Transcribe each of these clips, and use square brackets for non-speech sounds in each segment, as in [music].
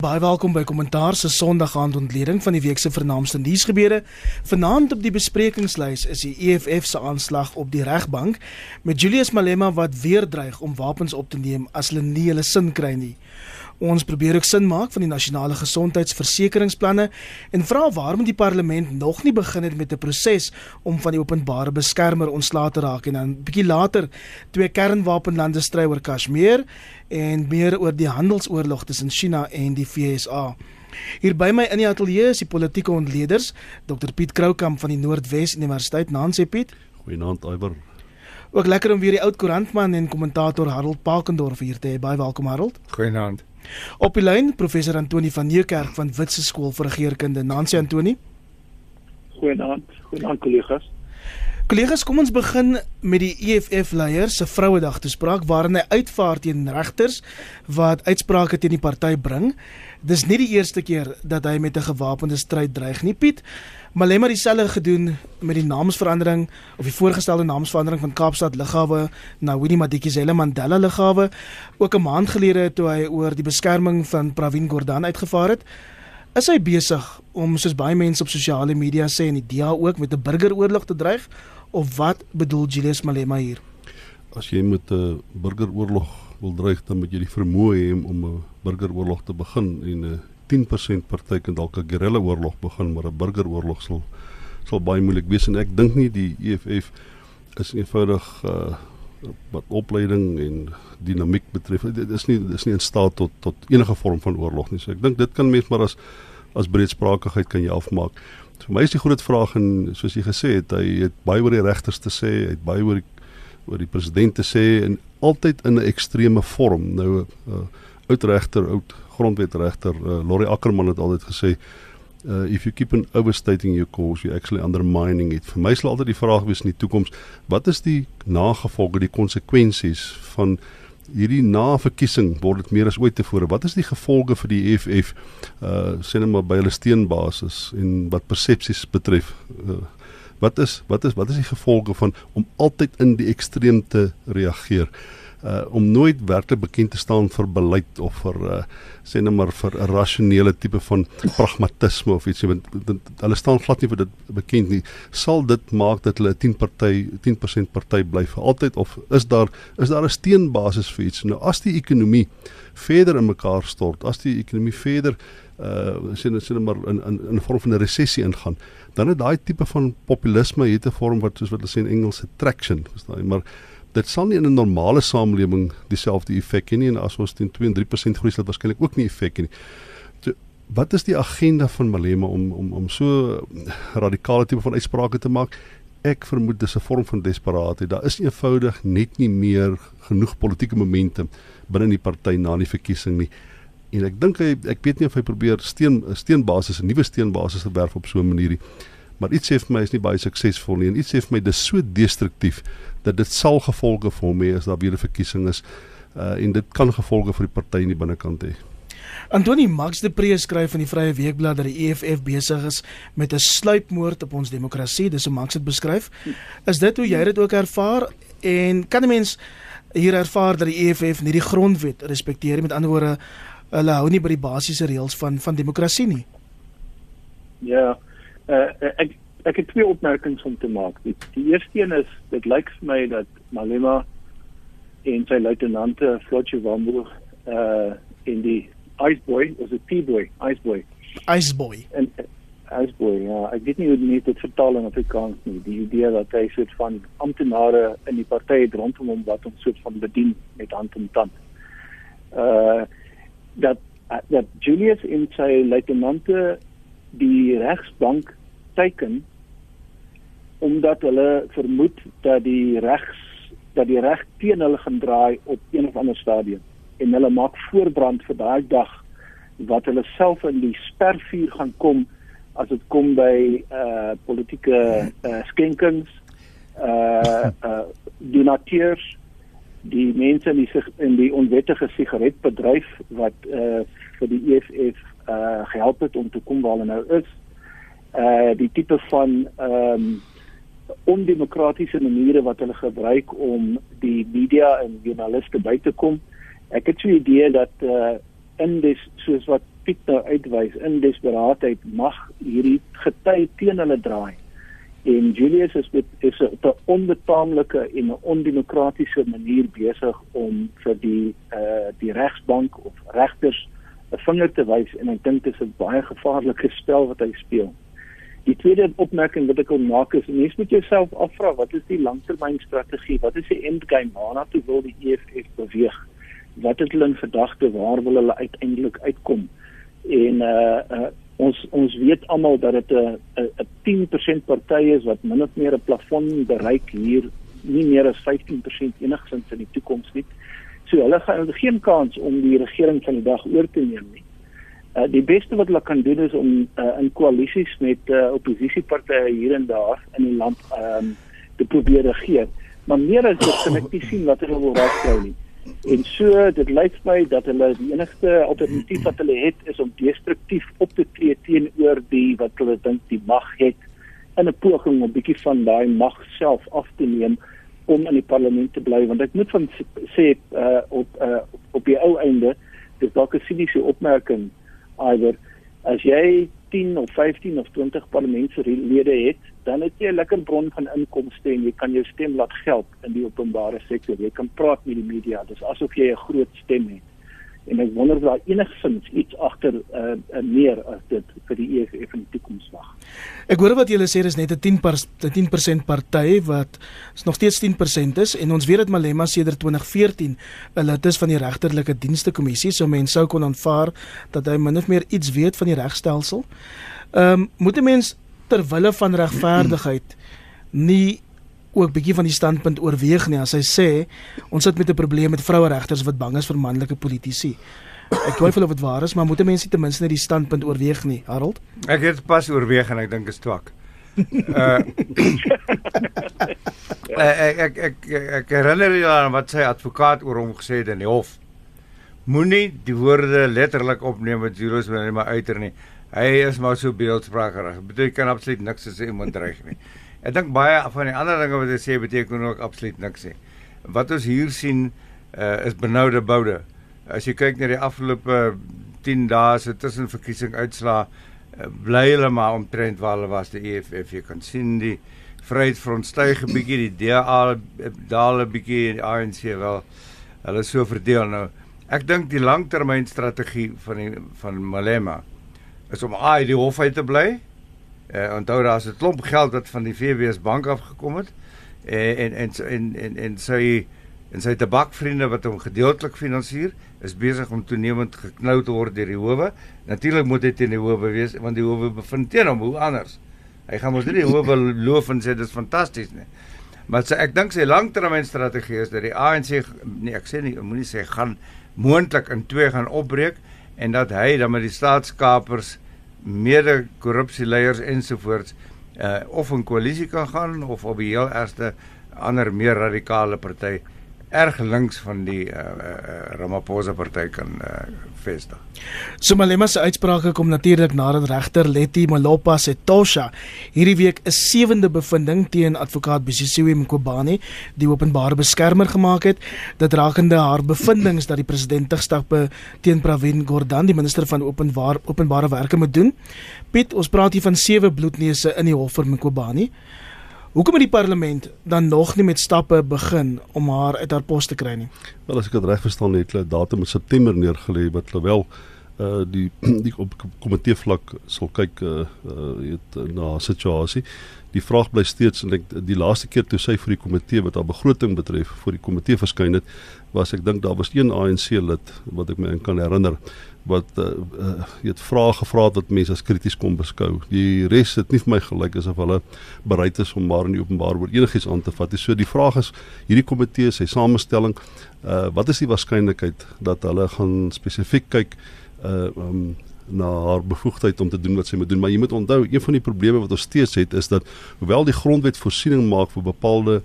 Baie welkom by Kommentaar se Sondag aand ontleding van die week se vernaamste nuusgebeure. Vanaand op die besprekingslys is die EFF se aanslag op die regbank met Julius Malema wat weer dreig om wapens op te neem as hulle nie hulle sin kry nie. Ons probeer ook sin maak van die nasionale gesondheidsversekeringsplanne en vra waarom die parlement nog nie begin het met 'n proses om van die openbare beskermer ontslae te raak en dan bietjie later twee kernwapenlande stry oor Kashmir en meer oor die handelsoorlog tussen China en die VSA. Hier by my in die ateljee is die politieke ontleeders Dr Piet Kroukamp van die Noordwes Universiteit. Nansie Piet. Goeienaand Iwer. Ook lekker om weer die oud koerantman en kommentator Harold Pakendorf hier te hê. Baie welkom Harold. Goeienaand. Op die lyn professor Antoni van Nieuwkerk van Witse Skool vir Regeringskunde. Nancy Antoni. Goeienaand. Goeienaand kollegas. Kollegas, kom ons begin met die EFF leier se Vrouedag toespraak waarin hy uitvaar teen regters wat uitsprake teen die party bring. Dis nie die eerste keer dat hy met 'n gewapende stryd dreig nie, Piet. Malema het dieselfde gedoen met die naamsverandering of die voorgestelde naamsverandering van Kaapstad Lughawe na Winnie Madikizela Mandela Lughawe. Ook 'n maand gelede toe hy oor die beskerming van Pravin Gordhan uitgevaar het. Is hy besig om soos baie mense op sosiale media sê en die DA ook met 'n burgeroorlog te dreig of wat bedoel Julius Malema hier? As jy met 'n burgeroorlog wil dreig, dan moet jy die vermoë hê om 'n burgeroorlog te begin en 'n 10% party kan dalk 'n guerrilla oorlog begin, maar 'n burgeroorlog sal sal baie moeilik wees en ek dink nie die EFF is eenvoudig uh wat opleiding en dinamiek betref. Dit is nie dis nie in staat tot tot enige vorm van oorlog nie. So ek dink dit kan mens maar as as breedsprakigheid kan jy afmaak. Vir my is die groot vraag en soos jy gesê het, hy het baie oor die regters te sê, hy het baie oor die oor die president te sê en altyd in 'n ekstreme vorm. Nou 'n uh, oud regter, oud grondwetregter uh, Laurie Ackerman het altyd gesê uh, if you keep on overstating your cause you actually undermining it. Vir my sal altyd die vraag wees in die toekoms, wat is die nagevolge, die konsekwensies van hierdie na-verkiesing word dit meer as ooit tevore. Wat is die gevolge vir die EFF uh sê net maar by hulle steenbasis en wat persepsies betref? Uh, wat is wat is wat is die gevolge van om altyd in die ekstreem te reageer? uh om nooit werklik bekend te staan vir beleid of vir uh sê net maar vir 'n rasionele tipe van pragmatisme of ietsie want hulle staan glad nie vir dit bekend nie. Sal dit maak dat hulle 'n 10 party 10% party bly vir altyd of is daar is daar 'n steenbasis vir iets? Nou as die ekonomie verder in mekaar stort as die ekonomie verder uh net sê net maar in in in 'n vorm van 'n resessie ingaan dan het daai tipe van populisme hier te vorm wat soos wat hulle sê in Engels traction verstaan jy? Maar dit sal nie in 'n normale samelewing dieselfde effek hê nie en as ons teen 2 en 3% groei sal waarskynlik ook nie effek hê nie. So wat is die agenda van Malema om om om so radikale tipe van uitsprake te maak? Ek vermoed dis 'n vorm van desperaatheid. Daar is eenvoudig net nie meer genoeg politieke momentum binne die party na die verkiesing nie. En ek dink hy ek weet nie of hy probeer steen steenbasis 'n nuwe steenbasis te werf op so 'n manier nie. Maar iets sê vir my is nie baie suksesvol nie en iets sê vir my dis so destruktief dat dit sal gevolge vir hom hê as daar weer 'n verkiesing is uh, en dit kan gevolge vir die party in die binnekant hê. Antoni Max de Pre skryf in die Vrye Weekblad dat die EFF besig is met 'n sluipmoord op ons demokrasie, dis hoe Max dit beskryf. Is dit hoe jy dit ook ervaar en kan 'n mens hier ervaar dat die EFF nie die grondwet respekteer nie met ander woorde hulle hou nie by die basiese reëls van van demokrasie nie. Ja, uh, ek ek het twee opmerkings om te maak. Die, die eerste een is dit lyk vir my dat Malema en sy luitenante Flotje Wambo uh in die Iceboy, is dit P-boy, Iceboy. Iceboy. En Iceboy, ja, ek weet nie hoe dit met vertaal in Afrikaans nie. Die idee dat hy soort van amptenare in die party het rondom hom wat hom soort van bedien met hand en tand. Uh dat dat Julius en sy luitenante die regsbank teiken omdat hulle vermoed dat die regs dat die reg teen hulle gaan draai op een of ander stadium. En hulle maak voorbrand vir daai dag wat hulle self in die spervuur gaan kom as dit kom by uh politieke uh, skenkings uh uh [laughs] donateurs die mense in die in die onwettige sigaretbedryf wat uh vir die EFF uh gehelp het om te kom waar hulle nou is uh die tipe van ehm um, ondemokratiese maniere wat hulle gebruik om die media en joernaliste by te kom. Ek het so 'n idee dat uh in dis soos wat Piet nou uitwys in desperaatheid mag hierdie gety teen hulle draai. En Julius is met is op 'n onbetaamlike en 'n ondemokratiese manier besig om vir die uh die regsbank of regters 'n vinger te wys en ek dink dit is 'n baie gevaarlike spel wat hy speel. Die tweede opmerking wat ek wil maak is mens moet jouself afvra wat is die langtermynstrategie? Wat is die endgame? Waarna toe wil die EFF beweeg? Wat het hulle in gedagte? Waar wil hulle uiteindelik uitkom? En uh, uh ons ons weet almal dat dit 'n 'n 10% party is wat min of meer 'n plafon bereik hier nie meer as 15% enigsins in die toekoms nie. So hulle gaan geen kans om die regering van die dag oor te neem nie. Uh, die beste wat hulle kan doen is om uh, in koalisies met uh, oppositiepartye hier en daar in die land um, te probeer regeer. Maar meer as dit kan ek nie sien wat hulle wil regkry nie. En so dit lyk my dat hulle die enigste alternatief wat hulle het is om destruktief op te tree teenoor die wat hulle dink die mag het in 'n poging om 'n bietjie van daai mag self af te neem om in die parlement te bly want ek moet van sê uh, op uh, op die ou einde dis dalk 'n siniese opmerking iwer as jy 10 of 15 of 20 parlementslede het, dan het jy 'n lekker bron van inkomste en jy kan jou stem laat geld in die openbare sektor. Jy kan praat met die media. Dis asof jy 'n groot stem het. En ek wonder of daar enigsins iets agter uh, uh, meer as dit vir die EFF in die toekoms wag. Ek hoor wat julle sê is net 'n 10% 10% party wat is nog steeds 10% is en ons weet dat Malema sedert 2014 'n lid is van die regterlike dienste kommissie, so mense sou kon aanvaar dat hy min of meer iets weet van die regstelsel. Ehm um, moet 'n mens ter wille van regverdigheid nie ook bietjie van die standpunt oorweeg nie as hy sê ons sit met 'n probleem met vroueregters wat bang is vir manlike politici. Ek twyfel of dit waar is, maar moet mense ten minste net die standpunt oorweeg nie, Harold? Ek het pas oorweeg en ek dink dit is twak. Uh, [laughs] ek, ek ek ek herinner jy aan wat sy advokaat oor hom gesê het in die hof. Moenie die woorde letterlik opneem wat Julius wil net maar uiter nie. Hy is maar so beeldsprakerig. Bedoel kan absoluut niks sê iemand dreig nie. Ek dink baie van die ander dinge wat hy sê beteken ook absoluut niks sê. Wat ons hier sien uh, is benoude boude. As jy kyk na die afgelope 10 dae se tussenverkiesing uitslaa, uh, bly hulle maar omtrent waar hulle was die EFF. Jy kan sien die Vryheidsfront styg 'n bietjie, die DA daal 'n bietjie, die ANC wel. Hulle so verdeel nou. Ek dink die langtermynstrategie van die van Malema is om ai die hof uit te bly. Uh, onthou daar's 'n klomp geld wat van die VWS bank af gekom het. En en en en en, en sy en sy tabakvriende wat hom gedeeltelik finansier is besig om toenemend geknou te word deur die howe. Natuurlik moet dit teen die howe wees want die howe bevind teen hom, hoe anders? Hy gaan mos nie die howe [laughs] loof en sê dis fantasties nie. Maar sy, ek dink sy langtermynstrategie is dat die ANC nee, ek sê nie, moenie sê gaan moontlik in twee gaan opbreek en dat hy dan met die staatskapers mede korrupsieleiers ensovoorts uh of 'n koalisie kan gaan of op die heel ergste ander meer radikale party erg links van die uh, uh, Ramaphosa party kan uh, vestig. So Malema se uitsprake kom natuurlik nadat regter Letty Malopa se Tosha hierdie week 'n sewende bevinding teen advokaat Bisisiwe Mkobane, die openbare beskermer gemaak het, dit rakende haar bevindinge dat die president tugstappe teen Pravin Gordhan, die minister van openbaar openbare werke moet doen. Piet, ons praat hier van sewe bloedneuse in die hof vir Mkobane. Hoekom het die parlement dan nog nie met stappe begin om haar uit haar pos te kry nie? Wel as ek dit reg verstaan het hulle datum in September neergelê wat hulle wel uh die [clears throat] die op komitee vlak sal kyk uh weet uh, na situasie. Die vraag bly steeds en ek die laaste keer toe sy vir die komitee wat haar begroting betref voor die komitee verskyn het, was ek dink daar was een ANC lid wat ek my kan herinner wat uh, uh het vrae gevra het wat mense as krities kon beskou. Die res het nie vir my gelyk asof hulle bereid is om maar in die openbaar oor enigiets aan te vat. So die vraag is hierdie komitee se samestelling, uh wat is die waarskynlikheid dat hulle gaan spesifiek kyk uh um na haar bevoegdheid om te doen wat sy moet doen maar jy moet onthou een van die probleme wat ons steeds het is dat hoewel die grondwet voorsiening maak vir bepaalde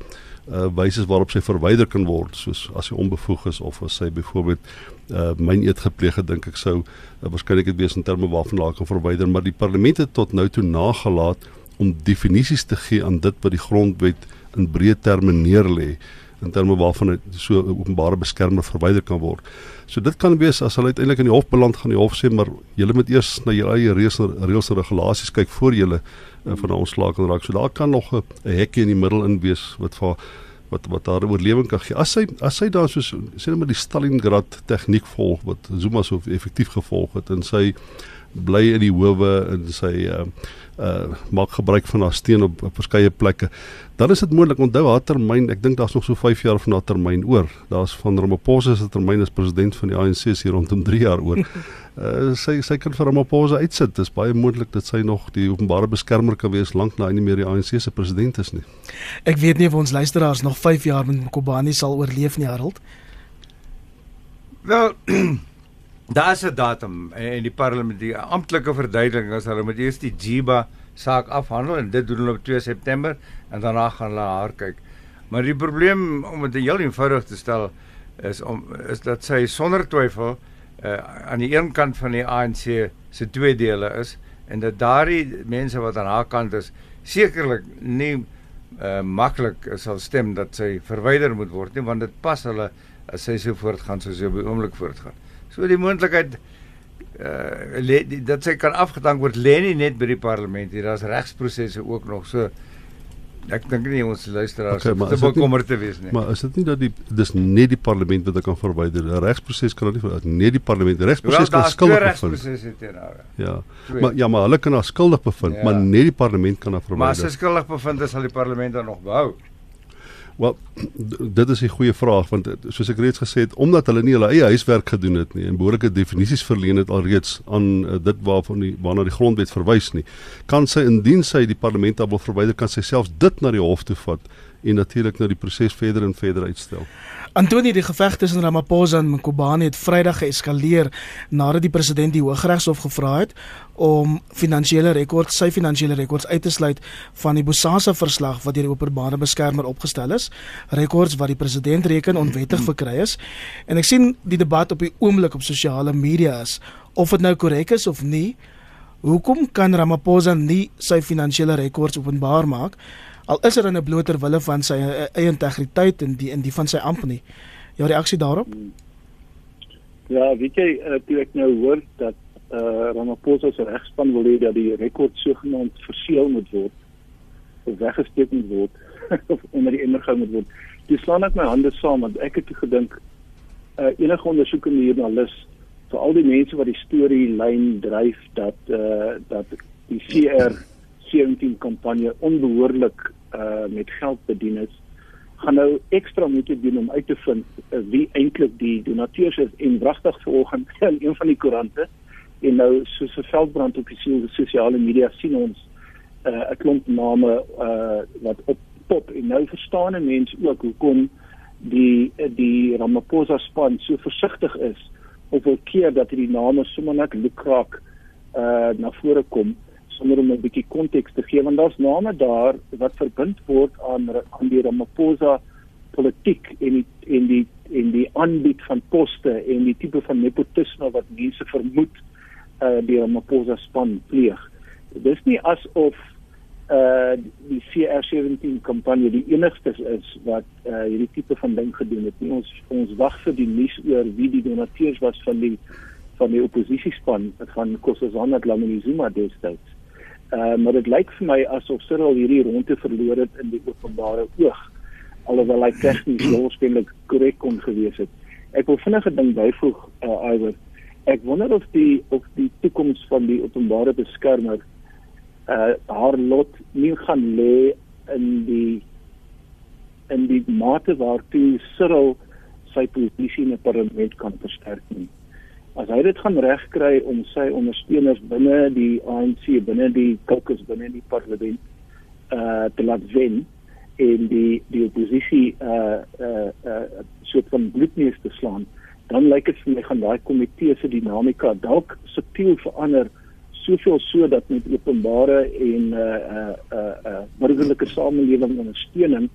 uh wyse waarop sy verwyder kan word soos as sy onbevoeg is of as sy byvoorbeeld uh myn eet gepleeg het dink ek sou uh, waarskynlik dit wees in terme waarvan laat kan verwyder maar die parlement het tot nou toe nagelaat om definisies te gee aan dit wat die grondwet in breë terme neerlê in terme waarvan dit so openbare beskermer verwyder kan word. So dit kan wees as hulle uiteindelik in die hof beland gaan die hof sê maar julle moet eers na julle eie reëls reëls regulasies kyk voor julle uh, van ontslaak kan raak. So daar kan nog 'n hekkie in die middel in wees wat vir wat wat daar oorlewing kan gee. As hy as hy dan soos sê net maar die Stalingrad tegniek volg wat Zuma so effektief gevolg het en sy bly in die howe en sy uh, uh maak gebruik van haar steen op, op verskeie plekke. Dan is dit moontlik onthou haar termyn, ek dink daar's nog so 5 jaar van haar termyn oor. Daar's van Ramaphosa se termyn as president van die ANC hier rondom 3 jaar oor. [laughs] Uh sy sy kan vir Ramaphosa uitsit. Dit is baie moontlik dat sy nog die openbare beskermer kan wees lank na hy nie meer die ANC se president is nie. Ek weet nie of ons luisteraars nog 5 jaar met Kobani sal oorleef nie, Harold. Wel [clears throat] Daar is 'n datum en die parlement die amptelike verduideliking is hulle moet eers die Jiba saak afhandel en dit doen hulle op 2 September en daarna gaan hulle haar kyk. Maar die probleem om dit heel eenvoudig te stel is om is dat sy sonder twyfel uh, aan die een kant van die ANC se twee dele is en dat daardie mense wat aan haar kant is sekerlik nie uh, maklik sal stem dat sy verwyder moet word nie want dit pas hulle as sy so voortgaan soos sy op die oomblik voortgaan. So die moontlikheid uh le, die, dat sy kan afgedank word lê nie net by die parlement hier daar's regsprosesse ook nog so ek dink nie ons luisteraars okay, te bekommerd te wees nie. maar is dit nie dat die dis net die parlement wat kan verwyder 'n regsproses kan nie net die parlement regsproses kan skuldig bevind. ja Twee. maar ja maar hulle kan haar skuldig bevind ja. maar net die parlement kan haar verwyder. Maar as sy skuldig bevind is sal die parlement dan nog behou Wel, dit is 'n goeie vraag want soos ek reeds gesê het, omdat hulle nie hulle eie huiswerk gedoen het nie en behoorlike definisies verleen het alreeds aan uh, dit waarvan die waarna die grondwet verwys nie, kan sy indien sy die parlement wil verwyder, kan sy selfs dit na die hof toe vat en natuurlik nou die proses verder en verder uitstel. Antoni die geveg tussen Ramaphosa en Mkhobane het Vrydag geeskaleer nadat die president die Hooggeregshof gevra het om finansiële rekords sy finansiële rekords uit te sluit van die Bosasa verslag wat deur die openbare beskermer opgestel is, rekords wat die president reken onwettig verkry is. En ek sien die debat op die oomblik op sosiale media is of dit nou korrek is of nie. Hoekom kan Ramaphosa nie sy finansiële rekords openbaar maak? Al is er in 'n bloter wille van sy eh, eie integriteit en die in die van sy amp nie. Jou reaksie daarop? Ja, weet jy, uh, toe ek nou hoor dat eh uh, Ramaphosa se regspan wil hê dat die rekord sogenaamd verseël moet word of weggesteek moet word [laughs] of onder die emmer gehou moet word. Dis slaan ek my hande saam want ek het gedink uh, enige ondersoekende joernalis vir al die mense wat die storie lyn dryf dat eh uh, dat die CR 17 kampanje onbehoorlik uh met geld bedien is gaan nou ekstra moet doen om uit te vind uh, wie eintlik die donateurs is. En wragtig vanoggend [laughs] in een van die koerante en nou soos 'n veldbrand op die sosiale media sien ons uh 'n klomp name uh wat op pop. En nou verstaan 'n mens ook hoekom die die Ramaphosa span so versigtig is of 'n keer dat hierdie name sommer net lukraak uh na vore kom sonder om 'n bietjie konteks te gee want daar's name daar wat verbind word aan aan die Ramaphosa politiek en die en die en die aanbied van poste en die tipe van nepotisme wat mense vermoed uh die Ramaphosa span pleeg. Dis nie asof uh die CR17 kampanje die enigstes is wat uh hierdie tipe van ding gedoen het. Nie. Ons ons wag vir die nuus oor wie die donateurs was van die van die oppositiespan van Kossazana Dlamini Zuma destyds. Uh, maar dit lyk vir my asof Cyril hierdie ronde verloor het in die openbare oog alhoewel hy tegnies [clears throat] waarskynlik korrek kon gewees het. Ek wil vinnig 'n ding byvoeg uh, Iwer. Ek wonder of die of die toekoms van die openbare beskermer uh haar lot nie gaan lê in die in die mate waartoe Cyril sy posisie in die parlement kan versterk nie as hy dit gaan regkry om sy ondersteuners binne die ANC binne die caucus binne die parlement uh te laat wen en die die oppositie uh uh uh soort van bloedneus te slaan dan lyk dit vir my gaan daai komitee se dinamika dalk subtiel verander soveel so dat met openbare en uh uh uh, uh burgerlike samelewing ondersteuning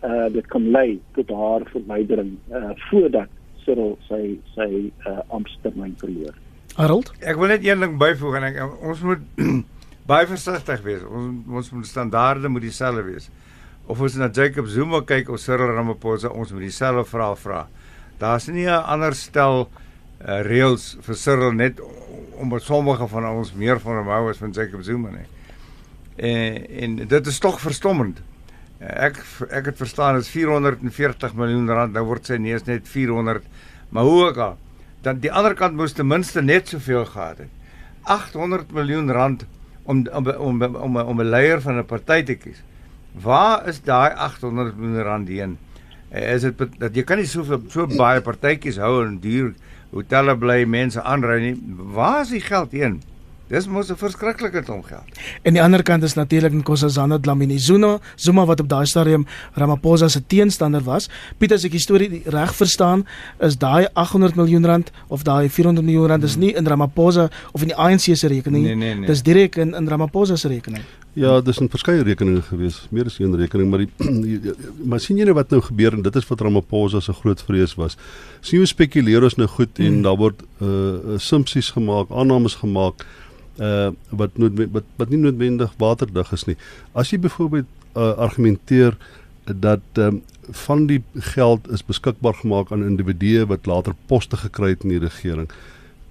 uh dit kan lei tot haar verwydering uh voordat Cyril sy sy uh, amptetermyn verloor. Harold? Ek wil net een ding byvoeg en ek, ons moet [clears throat] baie versigtig wees. Ons ons moet standaarde moet dieselfde wees. of ons na Jacob Zuma kyk of Cyril Ramaphosa, ons moet dieselfde vraag vra. Daar's nie 'n ander stel uh, reëls vir Cyril net omdat sommige van ons meer van hom hou as van Jacob Zuma nie. En en dit is tog verstommend. Ek ek het verstaan dit is 440 miljoen rand, nou word sy neus net 400. Maar hoe ook al, dan die ander kant moes ten minste net soveel gehad het. 800 miljoen rand om om om om om 'n leier van 'n party te kies. Waar is daai 800 miljoen rand heen? Is dit dat jy kan nie soveel so baie partytjies hou en duur hotelle bly mense aanry nie. Waar is die geld heen? Dis mos 'n verskriklike tom geld. En die ander kant is natuurlik Nkosazana Dlamini Zuma, Zuma wat op daai stadium Ramaphosa se teenstander was. Piet as ek die storie reg verstaan, is daai 800 miljoen rand of daai 400 miljoen rand is nie in Ramaphosa of in die ANC se rekening nie. Nee, nee, nee. Dis direk in in Ramaphosa se rekening. Ja, dis 'n verskeie rekeninge gewees, meer as een rekening, maar die [clears throat] maar sien jy nou wat nou gebeur en dit is wat Ramaphosa se groot vrees was. Sien hoe spekuleer ons nou goed en hmm. daar word uh assumpsies gemaak, aannames gemaak uh wat nood wat wat nie noodwendig waterdig is nie. As jy byvoorbeeld uh, argumenteer dat um, van die geld is beskikbaar gemaak aan individue wat later poste gekry het in die regering.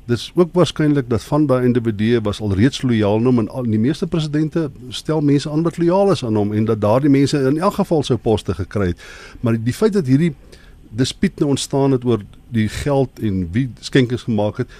Dis ook waarskynlik dat van daai individue was alreeds lojaal aan hom en die meeste presidente stel mense aan wat lojaal is aan hom en dat daardie mense in elk geval sou poste gekry het. Maar die, die feit dat hierdie dispuut nou ontstaan het oor die geld en wie skenkings gemaak het,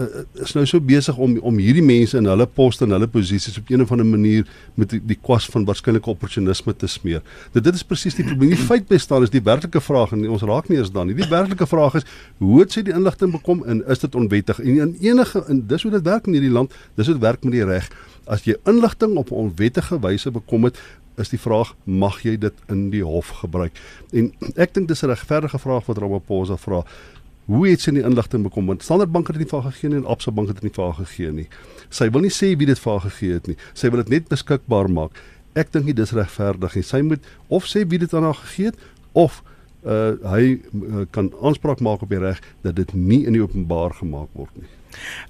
uh, is nou so besig om om hierdie mense in hulle poste en hulle posisies op 'n of ander manier met die, die kwas van waarskynlike opportunisme te smeer. Dit dit is presies die probleem. Die feit bestaan is die werklike vraag en ons raak nie eens dan nie. Die werklike vraag is hoe het sy die inligting bekom en is dit onwettig? En in enige en dis hoe dit werk in hierdie land, dis hoe dit werk met die reg. As jy inligting op 'n onwettige wyse bekom het, is die vraag mag jy dit in die hof gebruik? En ek dink dis 'n regverdige vraag wat Ramaphosa vra. Hoe het sy die inligting bekom? Want Standard Bank het dit nie vir haar gegee nie en Absa Bank het dit nie vir haar gegee nie. Sy wil nie sê wie dit vir haar gegee het nie. Sy wil dit net beskikbaar maak. Ek dink nie dis regverdig nie. Sy moet of sê wie dit aan haar gegee het of uh hy uh, kan aanspraak maak op die reg dat dit nie in die openbaar gemaak word nie.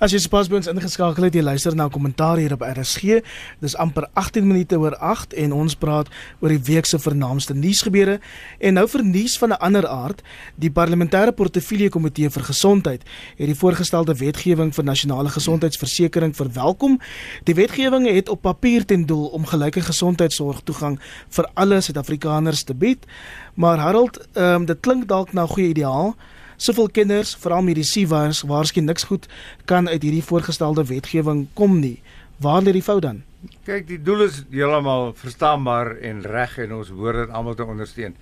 As jy sopas by ons ingeskakel het, jy luister na kommentaar hier op RSG. Dis amper 18 minute oor 8 en ons praat oor die week se vernaamste nuusgebeure en nou vir nuus van 'n ander aard. Die parlementêre portefeulje komitee vir gesondheid het die voorgestelde wetgewing vir nasionale gesondheidsversekering verwelkom. Die wetgewing het op papier ten doel om gelyke gesondheidsorg toegang vir alle Suid-Afrikaners te bied. Maar Harold, ehm um, dit klink dalk na 'n goeie ideaal soveel kinders, veral medisiewars, waarskynlik niks goed kan uit hierdie voorgestelde wetgewing kom nie. Waar lê die fout dan? Kyk, die doel is heeltemal verstaanbaar en reg en ons hoor dit almal te ondersteun.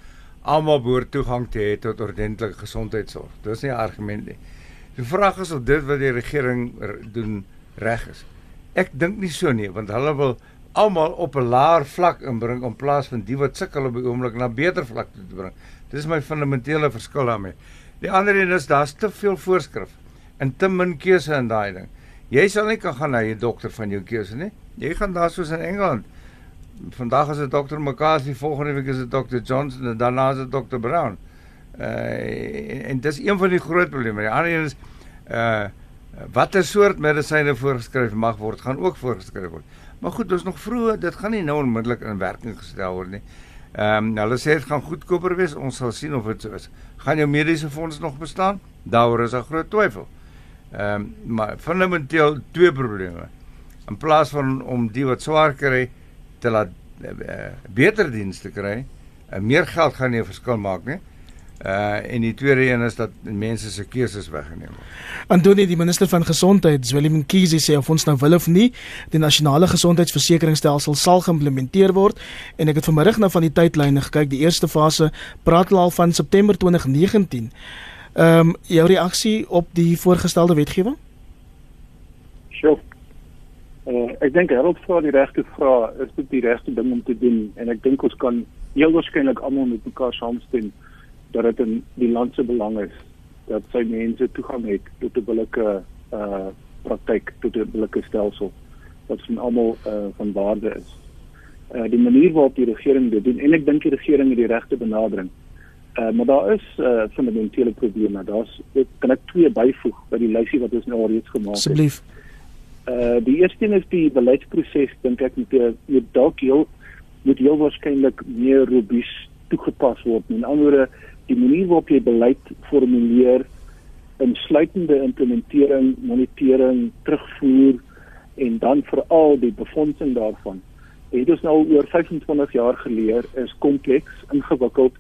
Almal behoort toegang te hê tot ordentlike gesondheidsorg. Dis nie 'n argument nie. Die vraag is of dit wat die regering doen reg is. Ek dink nie so nie, want hulle wil almal op 'n laer vlak inbring in plaas van die wat sukkel op die oomblik na beter vlak te bring. Dis my fundamentele verskil daarmee. Die ander een is daar's te veel voorskrif en te min keuse in daai ding. Jy sal nie kan gaan na 'n dokter van jou keuse nie. Jy gaan daar soos in Engeland. Vandag is dit dokter McCarthy, volgende week is dit dokter Johnson en daarna is dit dokter Brown. Uh en, en dis een van die groot probleme. Die ander een is uh watter soort medisyne voorgeskryf mag word, gaan ook voorgeskryf word. Maar goed, ons nog vroeg, dit gaan nie nou onmiddellik in werking gestel word nie. Ehm um, hulle sê dit gaan goedkoper wees. Ons sal sien of dit so is. Gaan jou mediese fonds nog bestaan? Daaroor is 'n groot twyfel. Ehm um, maar fundamenteel twee probleme. In plaas van om die wat swaar kry te laat uh, beter dienste kry, uh, meer geld gaan nie 'n verskil maak nie. Uh en die tweede een is dat mense se keuses weggeneem word. Antoni die minister van gesondheid, Willem Mkhize sê of ons nou wil of nie, die nasionale gesondheidsversekeringsstelsel sal geïmplementeer word en ek het vanmiddag nou van die tydlyne gekyk. Die eerste fase praat al van September 2019. Ehm um, jou reaksie op die voorgestelde wetgewing? Sjoe. Uh, ek dink Harold vra die regte vraag, is dit die regte ding om te doen en ek dink ons kan heel waarskynlik almal met mekaar saamstem dat dit in die land se belang is dat sy mense toegang het tot 'n billike uh praktyk tot 'n billike stelsel wat vir almal uh van waarde is. Uh die manier waarop die regering dit doen en ek dink die regering het die regte benadering. Uh maar daar is uh fundamentele probleme. Daar's ek kan ek twee byvoeg by die lysie wat ons nou alreeds gemaak het. Asseblief. Uh die eerste een is die beleidsproses dink ek met met dalk heel moet heel waarskynlik meer robuus toegepas word. In ander woorde, die manier waarop jy beleid formuleer insluitende implementering, monitering, terugvoer en dan veral die befondsing daarvan. Het ons nou oor 25 jaar geleer is kompleks, ingewikkeld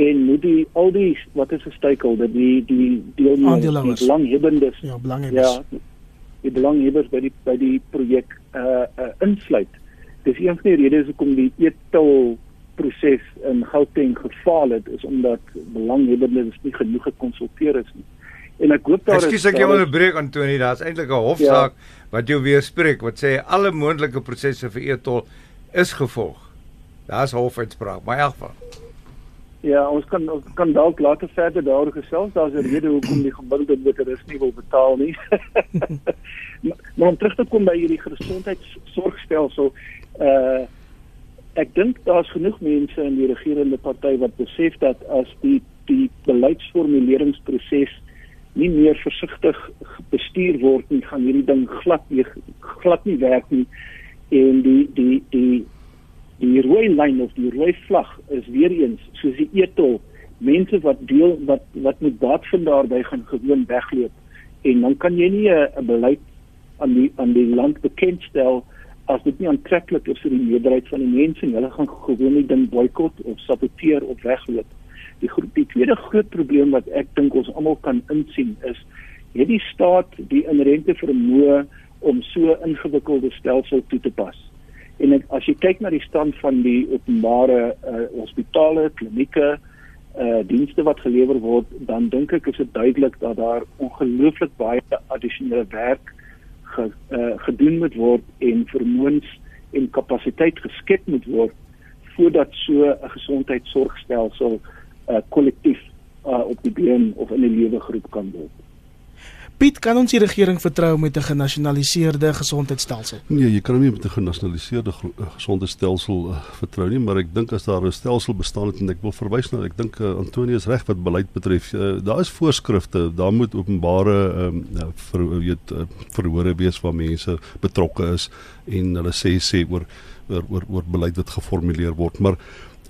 en moet die al die wat is 'n stakeholder die die deelnemers belanghebbendes ja belanghebbendes ja die belanghebbers by die by die projek uh uh insluit. Dis een van die redes hoekom die etel proses in Gauteng gefaal het is omdat belanghebbendes nie genoeg gekonsulteer is nie. En ek hoop daar Excuse, is Ekskuus ek jou onderbreek Antoni, daar's eintlik 'n hofsaak ja. wat jou weerspreek wat sê alle moontlike prosesse vir etol is gevolg. Daar's hofuitspraak, maar in elk geval. Ja, ons kan ons kan dalk later verder daaroor gesels. Daar's 'n rede hoekom die gemiddelde motorist nie wil betaal nie. [laughs] maar, maar om terug te kom by hierdie gesondheidsorgstelsel, uh ek dink daar's genoeg mense in die regerende party wat besef dat as die die beleidsformuleringsproses nie meer versigtig bestuur word nie, gaan hierdie ding glad nie glad nie werk nie. En die die die die rooi lyn of die rooi vlag is weer eens soos die etol mense wat deel wat wat met baat van daarby gaan gewoon wegloop en dan kan jy nie 'n beleid aan die aan die land bekendstel as dit nie aantreklik is vir die meerderheid van die mense en hulle gaan gewoon nie ding boikot of saboteer of wegloop. Die groep die tweede groot probleem wat ek dink ons almal kan insien is het die staat die inherente vermoë om so ingewikkelde stelsel toe te pas. En ek, as jy kyk na die stand van die openbare uh, hospitale, klinieke, uh dienste wat gelewer word, dan dink ek is dit duidelik dat daar ongelooflik baie addisionele werk ge, uh, gedoen moet word en vermoëns en kapasiteit geskep moet word voordat so 'n gesondheidsorgstelsel uh kollektief uh op die been of in 'n lewe geroep kan word. Piet, kan ons die regering vertrou met 'n genasionaliseerde gesondheidstelsel? Nee, jy kan nie met 'n genasionaliseerde eh, gesondheidstelsel uh, vertrou nie, maar ek dink as daar 'n stelsel bestaan het en ek wil verwys na ek dink uh, Antonius reg wat beleid betref, uh, daar is voorskrifte, daar moet openbare um, ver, weet uh, verhore wees waar mense betrokke is en hulle sê sê oor oor oor, oor beleid wat geformuleer word, maar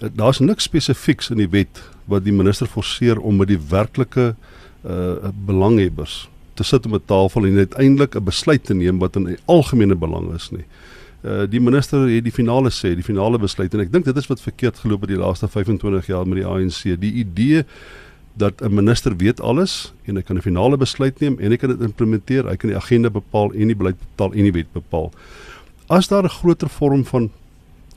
uh, daar's niks spesifieks in die wet wat die minister forceer om met die werklike uh belanghebbers te sit om 'n tafel en uiteindelik 'n besluit te neem wat in die algemene belang is nie. Uh die minister het die finale sê, die finale besluit en ek dink dit is wat verkeerd geloop het die laaste 25 jaar met die ANC. Die idee dat 'n minister weet alles en hy kan 'n finale besluit neem en hy kan dit implementeer, hy kan die agenda bepaal en die beleid bepaal en die wet bepaal. As daar 'n groter vorm van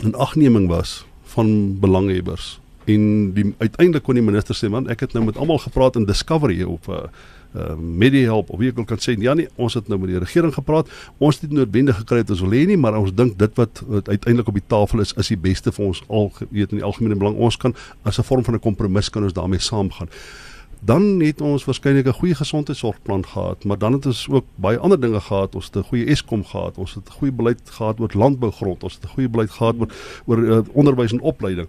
'n agneming was van belanghebbers en die uiteindelik kon die minister sê man ek het nou met almal gepraat in Discovery of 'n uh, uh, Medihelp of wie ek kan sê ja nee ons het nou met die regering gepraat. Ons het noodwendig gekry wat ons wil hê nie maar ons dink dit wat, wat uiteindelik op die tafel is is die beste vir ons al weet in die algemene belang. Ons kan as 'n vorm van 'n kompromis kan ons daarmee saamgaan. Dan het ons waarskynlik 'n goeie gesondheidsorgplan gehad, maar dan het ons ook baie ander dinge gehad. Ons het 'n goeie Eskom gehad, ons het 'n goeie beleid gehad oor landbougrond, ons het 'n goeie beleid gehad oor oor uh, onderwys en opleiding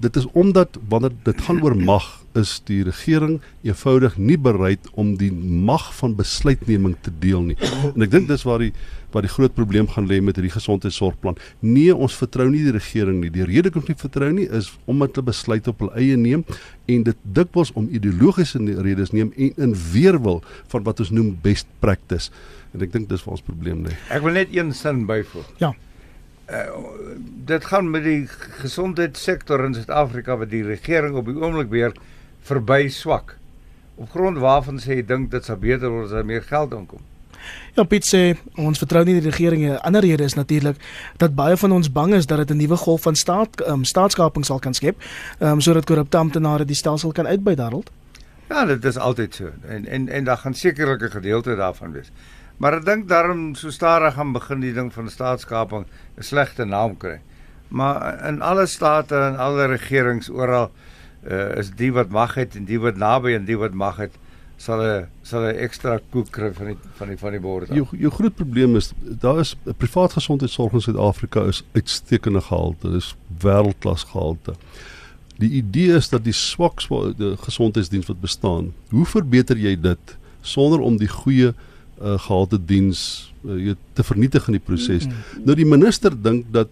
dit is omdat wanneer dit gaan oor mag is die regering eenvoudig nie bereid om die mag van besluitneming te deel nie. En ek dink dis waar die waar die groot probleem gaan lê met hierdie gesondheidsorgplan. Nee, ons vertrou nie die regering nie. Die rede hoekom ons nie vertrou nie is omdat hulle besluit op hul eie neem en dit dikwels om ideologiese redes neem en in weerwil van wat ons noem best practice. En ek dink dis waar ons probleem lê. Ek wil net een sin byvoeg. Ja uh, dit gaan met die gesondheidssektor in Suid-Afrika wat die regering op die oomblik weer verby swak. Op grond waarvan sê jy dink dit sal beter word as daar meer geld inkom? Ja, Piet sê ons vertrou nie die regering nie. 'n Ander rede is natuurlik dat baie van ons bang is dat dit 'n nuwe golf van staat um, staatskaping sal kan skep, um, sodat korrupte amptenare die stelsel kan uitbuit daaroor. Ja, dit is altyd so. En en en daar gaan sekerlik 'n gedeelte daarvan wees. Maar ek dink daarom so stadig gaan begin die ding van staatskaping 'n slegte naam kry. Maar in alle state en alle regerings oral uh, is die wat mag het en die wat naby en die wat mag het sal 'n sal 'n ekstra koek kry van die van die van die bord. Jou jou groot probleem is daar is privaat gesondheidsorg in Suid-Afrika is uitstekende gehalte, dis wêreldklas gehalte. Die idee is dat die swak gesondheidsdiens wat bestaan, hoe verbeter jy dit sonder om die goeie uh, gehalte diens uh, te vernietig in die proses. Mm -hmm. Nou die minister dink dat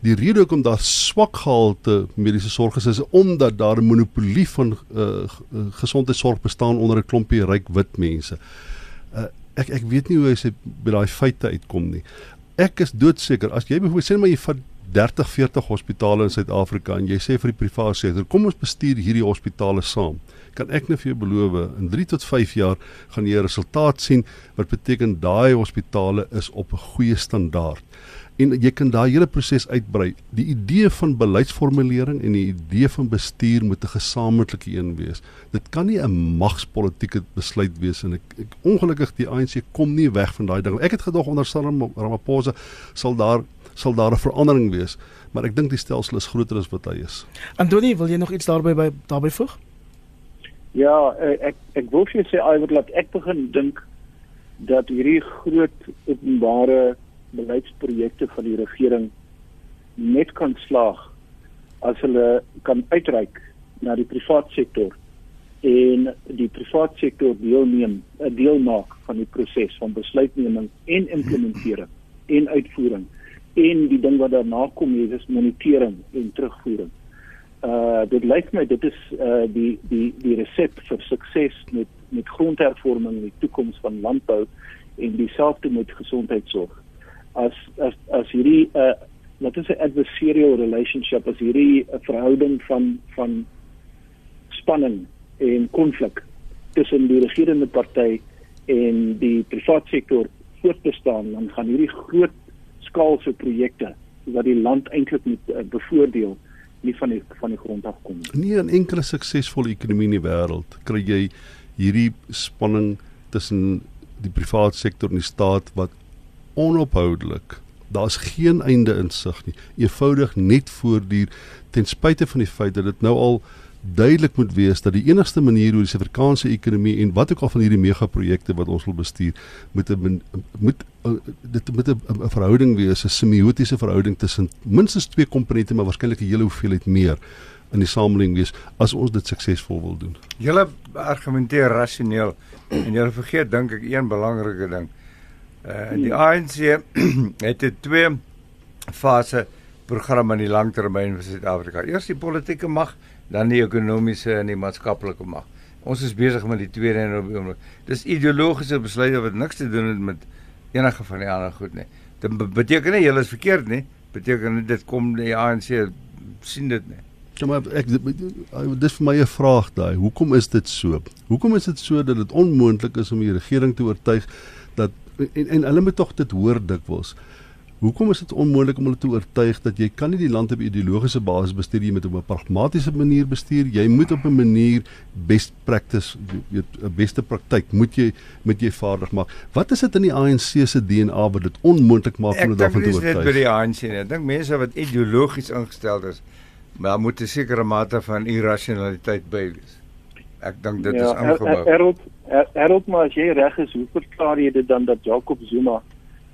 Die rede hoekom daar swak gehalte mediese sorg is is omdat daar 'n monopolie van uh, gesondheidsorg bestaan onder 'n klompie ryk wit mense. Uh, ek ek weet nie hoe hy se by daai feite uitkom nie. Ek is doodseker as jy byvoorbeeld sê maar jy vat 30 40 hospitale in Suid-Afrika en jy sê vir die private sektor kom ons bestuur hierdie hospitale saam kan ek net vir jou beloof in 3 tot 5 jaar gaan jy 'n resultaat sien wat beteken daai hospitale is op 'n goeie standaard en jy kan daai hele proses uitbrei. Die idee van beleidsformulering en die idee van bestuur moet 'n gesamentlike een wees. Dit kan nie 'n magspolitieke besluit wees en ek, ek ongelukkig die ANC kom nie weg van daai ding. Ek het gedog onder Ramaphosa sal daar sal daar 'n verandering wees, maar ek dink die stelsel is groter as wat hy is. Antoni, wil jy nog iets daarby by daarbey voeg? Ja, eh, ek ek wil vir sê Iwer dat ek begin dink dat hierdie groot openbare beleidsprojekte van die regering net kan slaag as hulle kan uitreik na die private sektor en die private sektor deelneem, 'n eh, deel maak van die proses van besluitneming en implementering en uitvoering en die ding wat daarna kom is monitering en terugvoering uh dit lyk my dit is uh die die die resep vir sukses met met grondhervorming in die toekoms van landbou en dieselfde met gesondheidsorg. As as as hierdie uh wat is 'n adversarial relationship as hierdie 'n verhouding van van spanning en konflik tussen die regerende party en die private sektor voortbestaan dan gaan hierdie groot skaalse projekte wat die land eintlik moet uh, bevoordeel nie van die van die grond af kom nie. Nie 'n enkele suksesvolle ekonomie in die wêreld kry jy hierdie spanning tussen die private sektor en die staat wat onophoudelik daar's geen einde insig nie. Eenvoudig net voortduur ten spyte van die feit dat dit nou al duidelik moet wees dat die enigste manier hoe die Suid-Afrikaanse ekonomie en wat ook al van hierdie megaprojekte wat ons wil bestuur moet 'n moet eh, dit moet 'n verhouding wees, 'n semiotiese verhouding tussen minstens twee komponente maar waarskynlik 'n hele hoeveelheid meer in die samelewing wees as ons dit suksesvol wil doen. Julle argumenteer rasioneel en julle vergeet dink ek een belangrike ding. Uh die ANC [clears throat] het 'n twee fase program in die langtermyn vir Suid-Afrika. Eers die politieke mag dan die ekonomiese en die maatskaplike mag. Ons is besig met die tweede en op die oomblik. Dis ideologiese besluite wat niks te doen het met enige van die ander goed nie. Dit beteken nie julle is verkeerd nie. Beteken dit kom die ANC sien dit nie. Ja maar ek dis vir my 'n vraag daai. Hoekom is dit so? Hoekom is dit so dat dit onmoontlik is om die regering te oortuig dat en en hulle moet tog dit hoor dikwels. Hoekom is dit onmoontlik om hulle te oortuig dat jy kan nie die land op ideologiese basis bestuur jy moet op 'n pragmatiese manier bestuur jy moet op 'n manier best practice weet 'n beste praktyk moet jy moet jy vaardig maak? Wat is dit in die ANC se DNA wat dit onmoontlik maak om hulle daarvan te oortuig ek dink dit by die ANC nie. Ek dink mense wat ideologies ingestel is maar moet 'n sekere mate van irrasionaliteit by wees. Ek dink dit ja, is aangebou Harold Harold maar as jy reg is hoe verklaar jy dit dan dat Jacob Zuma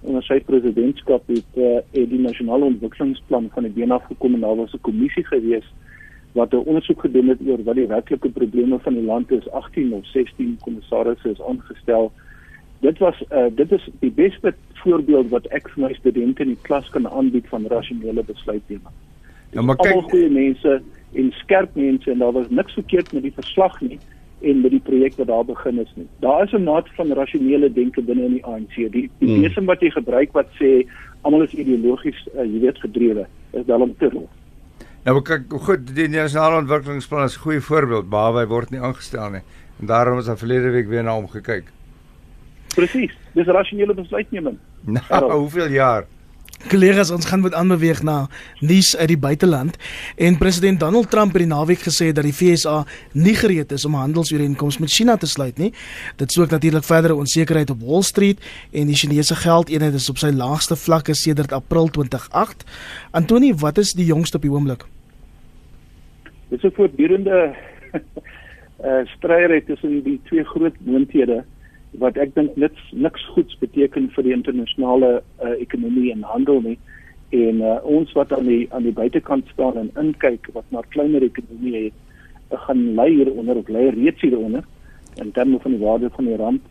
onder sy presidentskap het uh, het die nasionale ontwikkelingsplan van die been af gekom en daar was 'n kommissie gewees wat 'n ondersoek gedoen het oor wat die werklike probleme van die land is. 18 of 16 kommissarisse is aangestel. Dit was uh, dit is die beste voorbeeld wat ek vir my studente in die klas kan aanbied van rasionele besluitneming. Ja maar kyk goeie mense en skerp mense en daar was niks verkeerd met die verslag nie en met die projek wat daar begin is nie. Daar is 'n mate van rasionele denke binne in die ANC. Die die hmm. lesing wat jy gebruik wat sê almal is ideologies, uh, jy weet, gedrewe, is dalom te hoog. Nou kyk, goed, die nasionale ontwikkelingsplan is 'n goeie voorbeeld, maar hy word nie aangestel nie. En daarom is daar verlede week weer na hom gekyk. Presies. Dis rasionele besluitneming. [laughs] Nou, hoeveel jaar? Kollegas, ons gaan met aanbeweeg na nuus uit die buiteland en president Donald Trump het die naweek gesê dat die FSA nie gereed is om handelsooreenkomste met China te sluit nie. Dit sou natuurlik verdere onsekerheid op Wall Street en die Chinese geldeenheid is op sy laagste vlakke sedert April 2008. Antoni, wat is die jongste op die oomblik? Dit is 'n voortdurende [laughs] uh, stryd tussen die twee groot moondhede wat ek dink niks niks goeds beteken vir die internasionale uh, ekonomie en handel nie. En uh, ons wat aan die aan die buitekant staan en inkyk wat maar kleiner ekonomie het uh, gaan lei hieronder of lei reeds hieronder in terme van die waarde van die rand.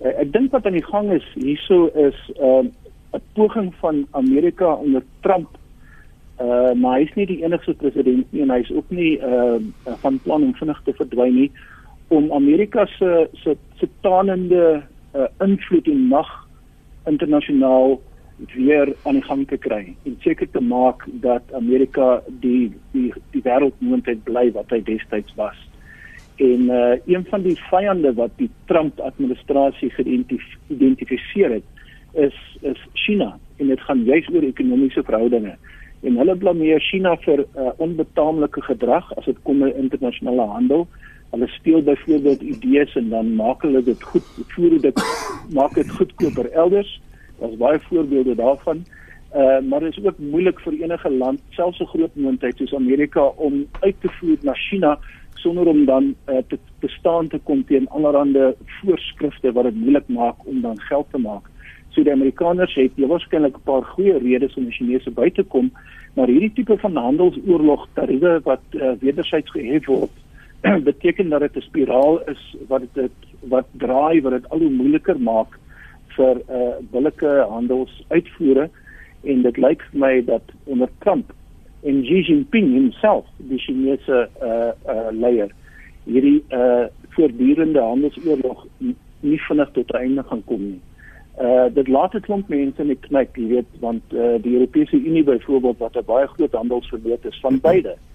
Uh, ek dink wat aan die gang is hierso is 'n uh, poging van Amerika onder Trump. Uh maar hy is nie die enigste president nie en hy is ook nie uh van plan om vinnig te verdwyn nie om Amerika se se se tanende uh, invloed en mag internasionaal weer aan die gang te kry en seker te maak dat Amerika die die die wêreldmoondheid bly wat hy destyds was. En uh een van die vyande wat die Trump administrasie geïdentifiseer het is is China en dit gaan juis oor ekonomiese verhoudinge. En hulle blameer China vir uh, onbetaamlike gedrag as dit kom by internasionale handel. Hulle steel byvoorbeeld idees en dan maak hulle dit goed, voer dit maak dit goedkoper elders. Daar's baie voorbeelde daarvan. Uh maar dit is ook moeilik vir enige land, selfs 'n groot moondheid soos Amerika om uit te voer na China sonder om dan uh, te bestaan te kom teen allerlei voorskrifte wat dit moeilik maak om dan geld te maak. So die Amerikaners het jy waarskynlik 'n paar goeie redes om die Chinese by te kom, maar hierdie tipe van handelsoorlog tariewe wat uh, wederzijds gehef word, [clears throat] beteken dat dit 'n spiraal is wat dit wat draai wat dit al hoe moeiliker maak vir uh billike handelsuitvoere en dit lyk vir my dat onder Trump en Xi Jinping homself die Chinese uh uh leier hierdie uh voortdurende handelsoorlog nie vinnig tot einde gaan kom nie. Uh dit laat 'n klomp mense net knyk, jy weet, want uh die Europese Unie byvoorbeeld wat 'n baie groot handelsverloot is van beide. Ek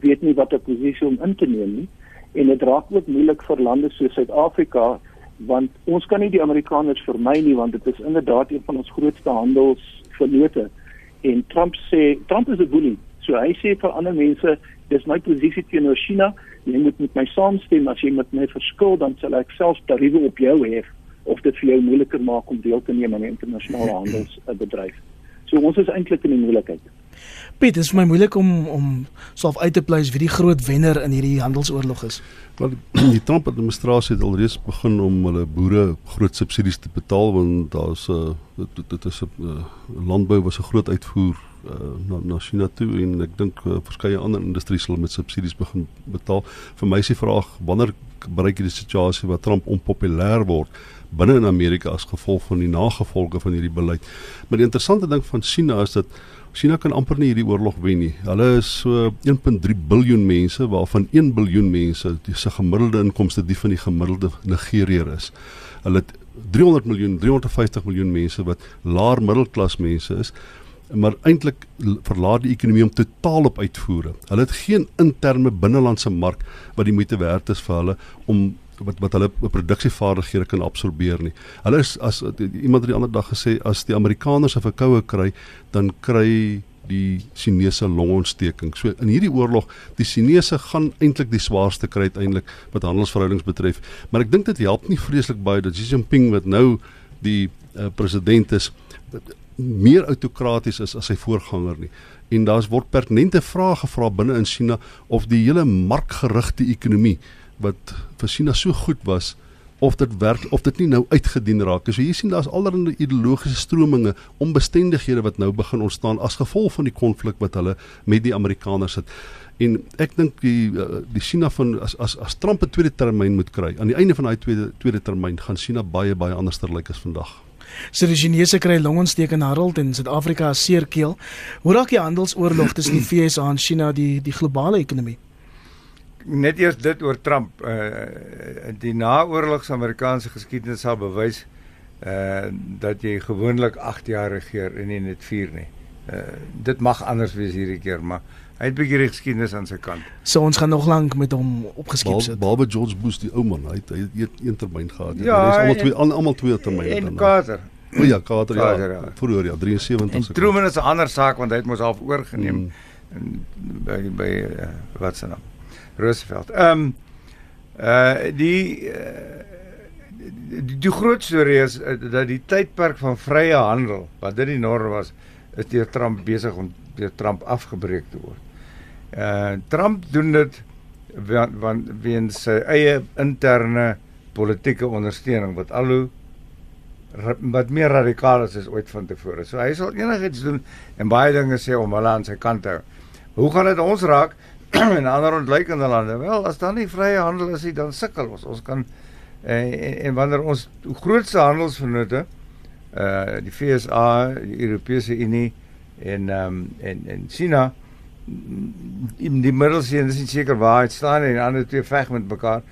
weet nie wat 'n posisie om in te neem nie. En dit raak ook moeilik vir lande soos Suid-Afrika want ons kan nie die Amerikaners vermy nie want dit is inderdaad een van ons grootste handelsvernote en Trump sê Trump is 'n boelie. So hy sê vir ander mense dis my posisie teenoor China. Jy moet met my saamstem. As jy met my verskil dan sal ek selfs tariewe op jou hê of dit vir jou moeiliker maak om deel te neem aan die internasionale [clears throat] handelsbedryf. So ons is eintlik in die moeilikheid Piet, dit is vir my moeilik om om self uit te pleis wie die groot wenner in hierdie handelsoorlog is. Want [clears throat] die Trump administrasie het alreeds begin om hulle boere groot subsidies te betaal want daar's 'n uh, dit, dit is 'n uh, landbou was 'n groot uitvoer uh, na na China toe en ek dink uh, verskeie ander industrieë sal met subsidies begin betaal. Vir my is die vraag wanneer bereik jy die situasie waar Trump onpopulêr word binne in Amerika as gevolg van die nagevolge van hierdie beleid. Maar die interessante ding van China is dat China kan amper nie hierdie oorlog wen nie. Hulle is so 1.3 biljoen mense waarvan 1 biljoen mense se gemiddelde inkomste die van die gemiddelde Nigeriër is. Hulle het 300 miljoen, 350 miljoen mense wat laer middelklas mense is maar eintlik verlaat die ekonomie om totaal op uitvoere. Hulle het geen interne binnelandse mark wat die moeite werd is vir hulle om wat wat hulle produksievaardighede kan absorbeer nie. Hulle is as iemand die ander dag gesê as die Amerikaners 'n verkoue kry, dan kry die Chinese longontsteking. So in hierdie oorlog, die Chinese gaan eintlik die swaarste kry uiteindelik wat handelsverhoudings betref. Maar ek dink dit help nie vreeslik baie dat Xi Jinping wat nou die uh, president is meer autokraties is as sy voorganger nie. En daar's word pertinente vrae gevra binne in China of die hele markgerigte ekonomie wat vir China so goed was of dit werk of dit nie nou uitgedien raak. So hier sien daar's allerlei ideologiese strominge, onbestendighede wat nou begin ontstaan as gevolg van die konflik wat hulle met die Amerikaners het. En ek dink die eh, die China van as as as Trump 'n tweede termyn moet kry, aan die einde van daai tweede tweede termyn gaan China baie baie anderster lyk like as vandag. So die Chinese kry longontsteek in Harold en Suid-Afrika se seerkeel. Hoe raak die handelsoorlog tussen die [clears throat] VS en China die die globale ekonomie? Net eers dit oor Trump uh die naoorlogse Amerikaanse geskiedenis sal bewys uh dat jy gewoonlik 8 jaar regeer en nie net 4 nie. Uh dit mag anders wees hierdie keer, maar hy het baie geskiedenis aan sy kant. So ons gaan nog lank met hom opgeskep sit. Behalwe George Bush die ou man, hy het hy het een termyn gehad. Ja, hy is almal twee almal twee termyne dan. En Carter. O ja, Carter, Carter ja. ja. Vroeger ja, 73 se. Truman is 'n ander saak want hy het mos half oorgeneem mm. by by uh, wat se naam? Roosevelt. Ehm um, uh die uh, die, die groot storie is uh, dat die tydperk van vrye handel wat dit die norm was is deur Trump besig om deur Trump afgebreek te word. Uh Trump doen dit want want weens sy eie interne politieke ondersteuning wat al hoe wat meer radikaal is as ooit van tevore. So hy sal enigiets doen en baie dinge sê om hulle aan sy kant te hou. Hoe gaan dit ons raak? [clears throat] en ander ontleikende lande. Wel, as daar nie vrye handel is nie, dan sukkel ons. Ons kan en, en, en wanneer ons grootste handelsvennote uh die FSA, die Europese Unie En ehm um, en en China in die middelsee, dis nie seker waar hy staan en die ander twee veg met mekaar.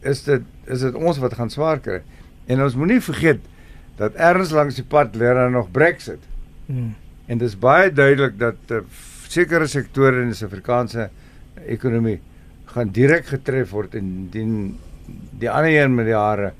Is dit is dit ons wat gaan swaar kry? En ons moenie vergeet dat ergens langs die pad lê daar nog Brexit. Hmm. En dis baie duidelik dat uh, sekere sektore in die Suid-Afrikaanse ekonomie gaan direk getref word en die ander een met die hare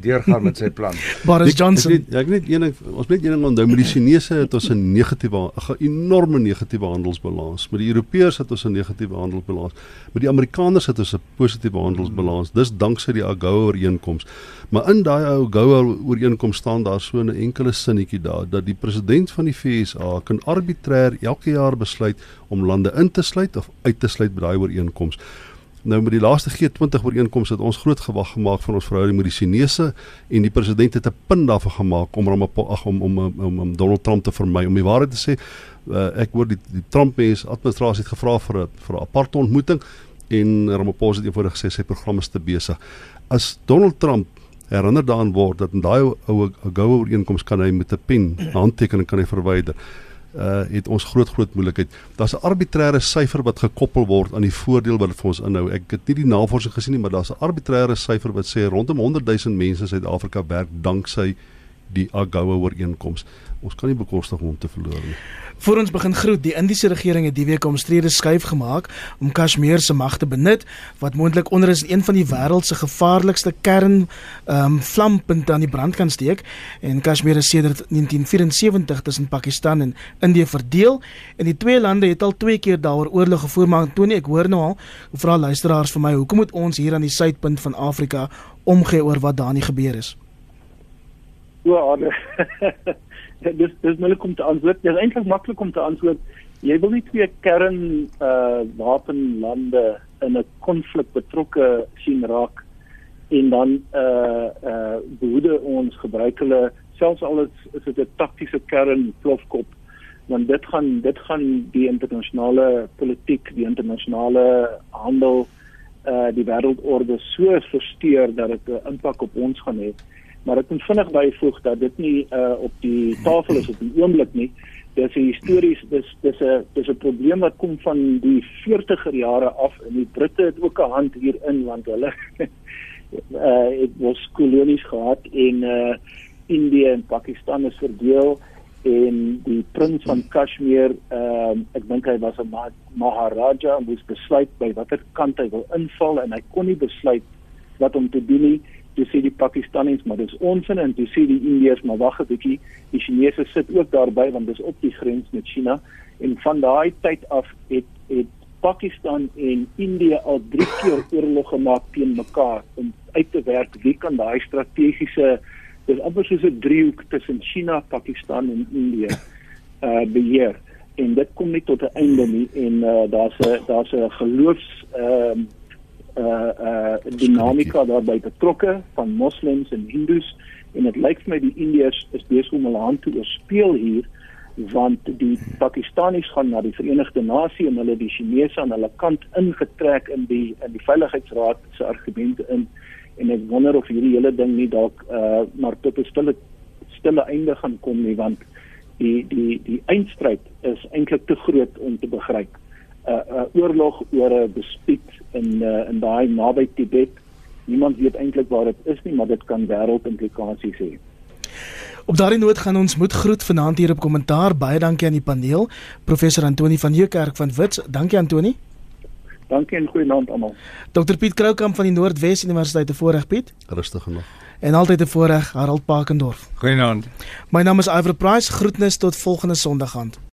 deurgaan met sy plan. [laughs] Boris Johnson. Ek, ek net een ding, ons net een ding onthou met die Chinese het ons 'n negatiewe 'n enorme negatiewe handelsbalans. Met die Europeërs het ons 'n negatiewe handelsbalans. Met die Amerikaners het ons 'n positiewe handelsbalans. Dis danksy die AGOA ooreenkoms. Maar in daai AGOA ooreenkoms staan daar so 'n enkele sinnetjie daar dat die president van die FSA kan arbitrêr elke jaar besluit om lande in te sluit of uit te sluit by daai ooreenkoms. Nou met die laaste G20 ooreenkoms het ons groot gewag gemaak van ons verhouding met die Chinese en die president het 'n punt daarvan gemaak om om ag om om om om Donald Trump te vermy. Om die waarheid te sê, uh, ek hoor die die Trump mense administrasie het gevra vir 'n vir 'n aparte ontmoeting en Ramaphosa het eenvoudig gesê sy program is te besig. As Donald Trump herinner daaraan word dat in daai ou ou ooreenkoms kan hy met 'n pen handtekening kan hy verwyder uh het ons groot groot moeilikheid. Daar's 'n arbitreëre syfer wat gekoppel word aan die voordeel wat dit vir ons inhou. Ek het nie die navorsing gesien nie, maar daar's 'n arbitreëre syfer wat sê rondom 100 000 mense in Suid-Afrika werk danksy die AGOA ooreenkoms. Ons kan nie bekostig om te verloor nie. Voor ons begin groet, die Indiese regering het die week omstrede skuif gemaak om Kashmir se mag te benut wat moontlik onder is een van die wêreld se gevaarlikste kern ehm um, vlampunte aan die brand kan steek. En Kashmir is sedert 1974 tussen Pakistan en Indië verdeel. En die twee lande het al twee keer daaroor oorlog gevoer. Maar Tony ek hoor nou al vra luisteraars vir my hoekom moet ons hier aan die suidpunt van Afrika omgee oor wat daar nie gebeur is? Ja, [laughs] dis dis moeilik om te antwoord. Dit is eintlik maklik om te antwoord. Jy wil nie twee kern uh wapenlande in 'n konflik betrokke sien raak en dan uh uh behoede ons gebruik hulle selfs al is, is dit 'n taktiese kern plofkop want dit gaan dit gaan die internasionale politiek, die internasionale handel uh die wêreldorde so versteur dat dit 'n impak op ons gaan hê maar ek moet vinnig byvoeg dat dit nie uh, op die tafel is op die oomblik nie. Dis 'n histories dis dis 'n dis 'n probleem wat kom van die 40er jare af en die Britte het ook 'n hand hierin want hulle [laughs] uh het was kolonies gehad en uh Indië en Pakistan is verdeel en die prins van Kashmir ehm uh, ek dink hy was 'n maharaja en moes besluit by watter kant hy wil inval en hy kon nie besluit wat om te doen nie toe sê die Pakistanis maar dis onsin en toe sê die Indiërs maar wag 'n bietjie die Chinese sit ook daarby want dis op die grens met China. En van daai tyd af het het Pakistan en Indië al drie keer oorlog gemaak teen mekaar om uit te werk. Wie kan daai strategiese dis amper soos 'n driehoek tussen China, Pakistan en Indië uh beheer. En dit kom nie tot 'n einde nie en uh, daar's 'n daar's 'n geloofs ehm uh, uh uh dinamika daarbey betrokke van moslems en hindus en dit lyk vir my die indiërs is besig om hulle hand te oorspeel hier want die pakistanis gaan na die verenigde nasie en hulle die chinese aan hulle kant ingetrek in die in die veiligheidsraad se argumente in. En ek wonder of hierdie hele ding nie dalk uh maar tot 'n stille stille einde gaan kom nie want die die die eindstryd is eintlik te groot om te begryp. 'n uh, uh, oorlog oor 'n bespied in uh, in daai naby Tibet. Niemand weet eintlik waar dit is nie, maar dit kan wêreldimplikasies hê. Op daardie noot gaan ons moet groet vanaand hier op kommentaar. Baie dankie aan die paneel. Professor Antoni van Heerkerk van Wits. Dankie Antoni. Dankie en goeienaand almal. Dr Piet Kroukamp van die Noordwes Universiteit te voorreg Piet. Rustig genoeg. En altyd 'n voorreg Harald Pakendorf. Goeienaand. My naam is Iver Price. Groetnis tot volgende Sondag aand.